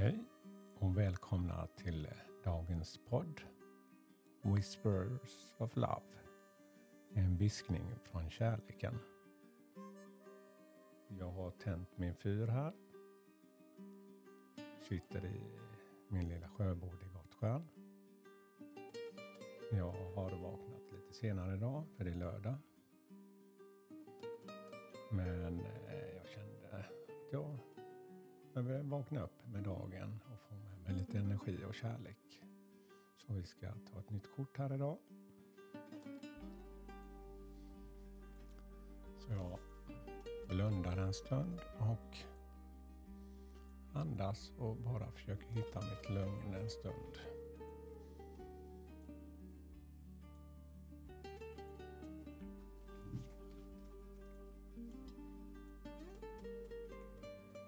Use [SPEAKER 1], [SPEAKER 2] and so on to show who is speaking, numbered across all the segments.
[SPEAKER 1] Hej och välkomna till dagens podd Whispers of Love. En viskning från kärleken. Jag har tänt min fyr här. Sitter i min lilla sjöbod i Gottsjön. Jag har vaknat lite senare idag, för det är lördag. Behöver vakna upp med dagen och få med mig lite energi och kärlek. Så vi ska ta ett nytt kort här idag. Så jag blundar en stund och andas och bara försöker hitta mitt lugn en stund.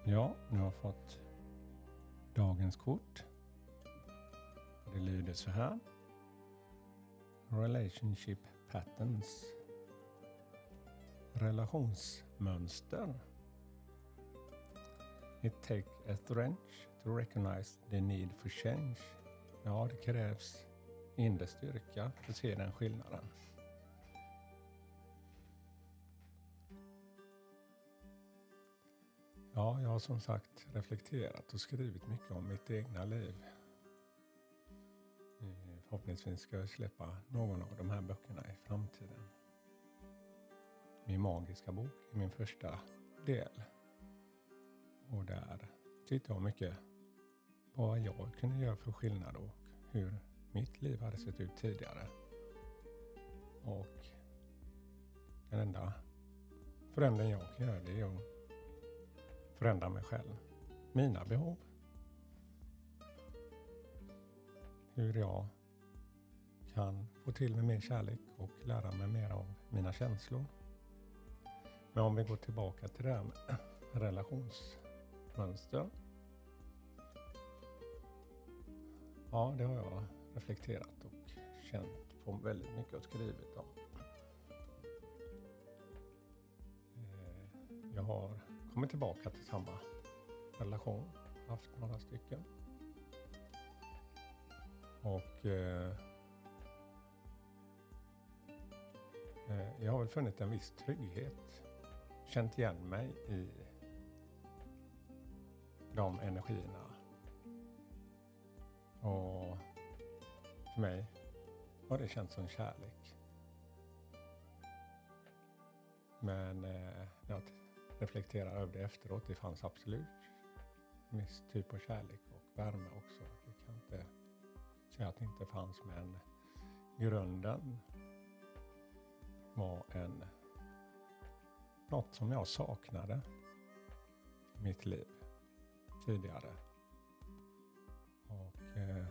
[SPEAKER 1] Ja, nu har jag fått dagens kort. Det lyder så här. Relationship patterns. Relationsmönster. It takes a strength to recognize the need for change. Ja, det krävs inre styrka för att se den skillnaden. Ja, jag har som sagt reflekterat och skrivit mycket om mitt egna liv. Eh, förhoppningsvis ska jag släppa någon av de här böckerna i framtiden. Min magiska bok är min första del. Och där tittar jag mycket på vad jag kunde göra för skillnad och hur mitt liv hade sett ut tidigare. Och den enda förändring jag kan göra det är att förändra mig själv. Mina behov. Hur jag kan få till mig mer kärlek och lära mig mer av mina känslor. Men om vi går tillbaka till det här med relationsmönster. Ja, det har jag reflekterat och känt på väldigt mycket och skrivit om. Eh, jag har kommit tillbaka till samma relation. Haft några stycken. Och eh, eh, jag har väl funnit en viss trygghet. Känt igen mig i de energierna. Och för mig har det känts som kärlek. Men eh, jag reflekterar över det efteråt. Det fanns absolut en viss typ av kärlek och värme också. Jag kan inte säga att det inte fanns, men grunden var en något som jag saknade i mitt liv tidigare. Och eh,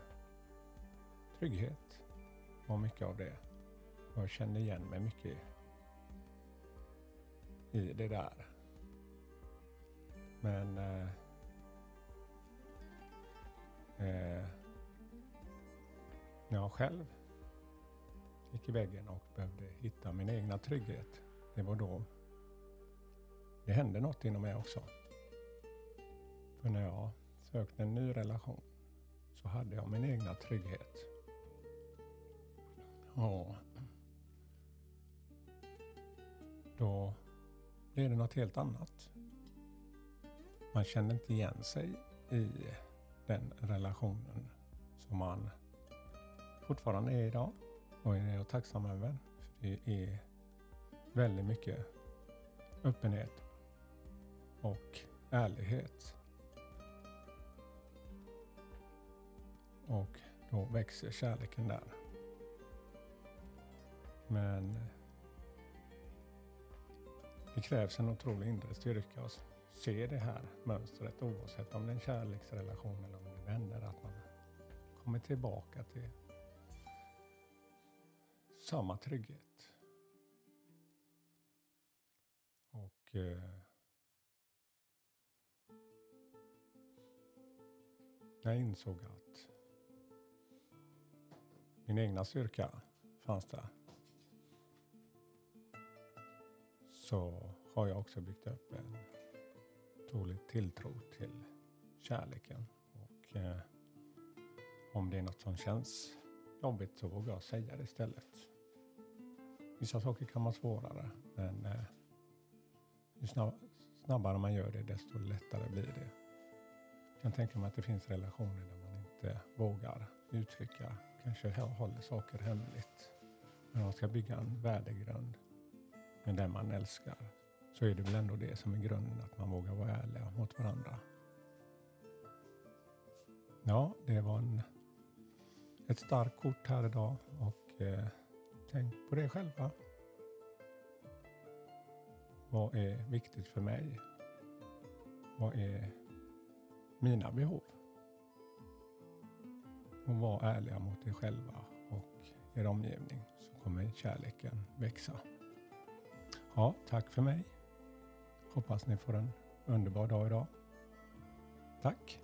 [SPEAKER 1] trygghet var mycket av det. Jag kände igen mig mycket i det där. Men eh, eh, när jag själv gick i väggen och behövde hitta min egna trygghet, det var då det hände något inom mig också. För när jag sökte en ny relation så hade jag min egna trygghet. Och då blev det något helt annat. Man kände inte igen sig i den relationen som man fortfarande är idag. Och är jag tacksam över. För det är väldigt mycket öppenhet och ärlighet. Och då växer kärleken där. Men det krävs en otrolig inre styrka att se det här mönstret oavsett om det är en kärleksrelation eller om det är vänner. Att man kommer tillbaka till samma trygghet. Och eh, jag insåg att min egna styrka fanns där. Så har jag också byggt upp en otrolig tilltro till kärleken. Och eh, om det är något som känns jobbigt så vågar jag säga det istället. Vissa saker kan vara svårare, men eh, ju snabbare man gör det, desto lättare blir det. Jag kan tänka mig att det finns relationer där man inte vågar uttrycka, kanske håller saker hemligt. Men man ska bygga en värdegrund med den man älskar så är det väl ändå det som är grunden, att man vågar vara ärliga mot varandra. Ja, det var en, ett starkt kort här idag och eh, tänk på det själva. Vad är viktigt för mig? Vad är mina behov? Och var ärliga mot er själva och er omgivning så kommer kärleken växa. Ja, tack för mig. Hoppas ni får en underbar dag idag. Tack!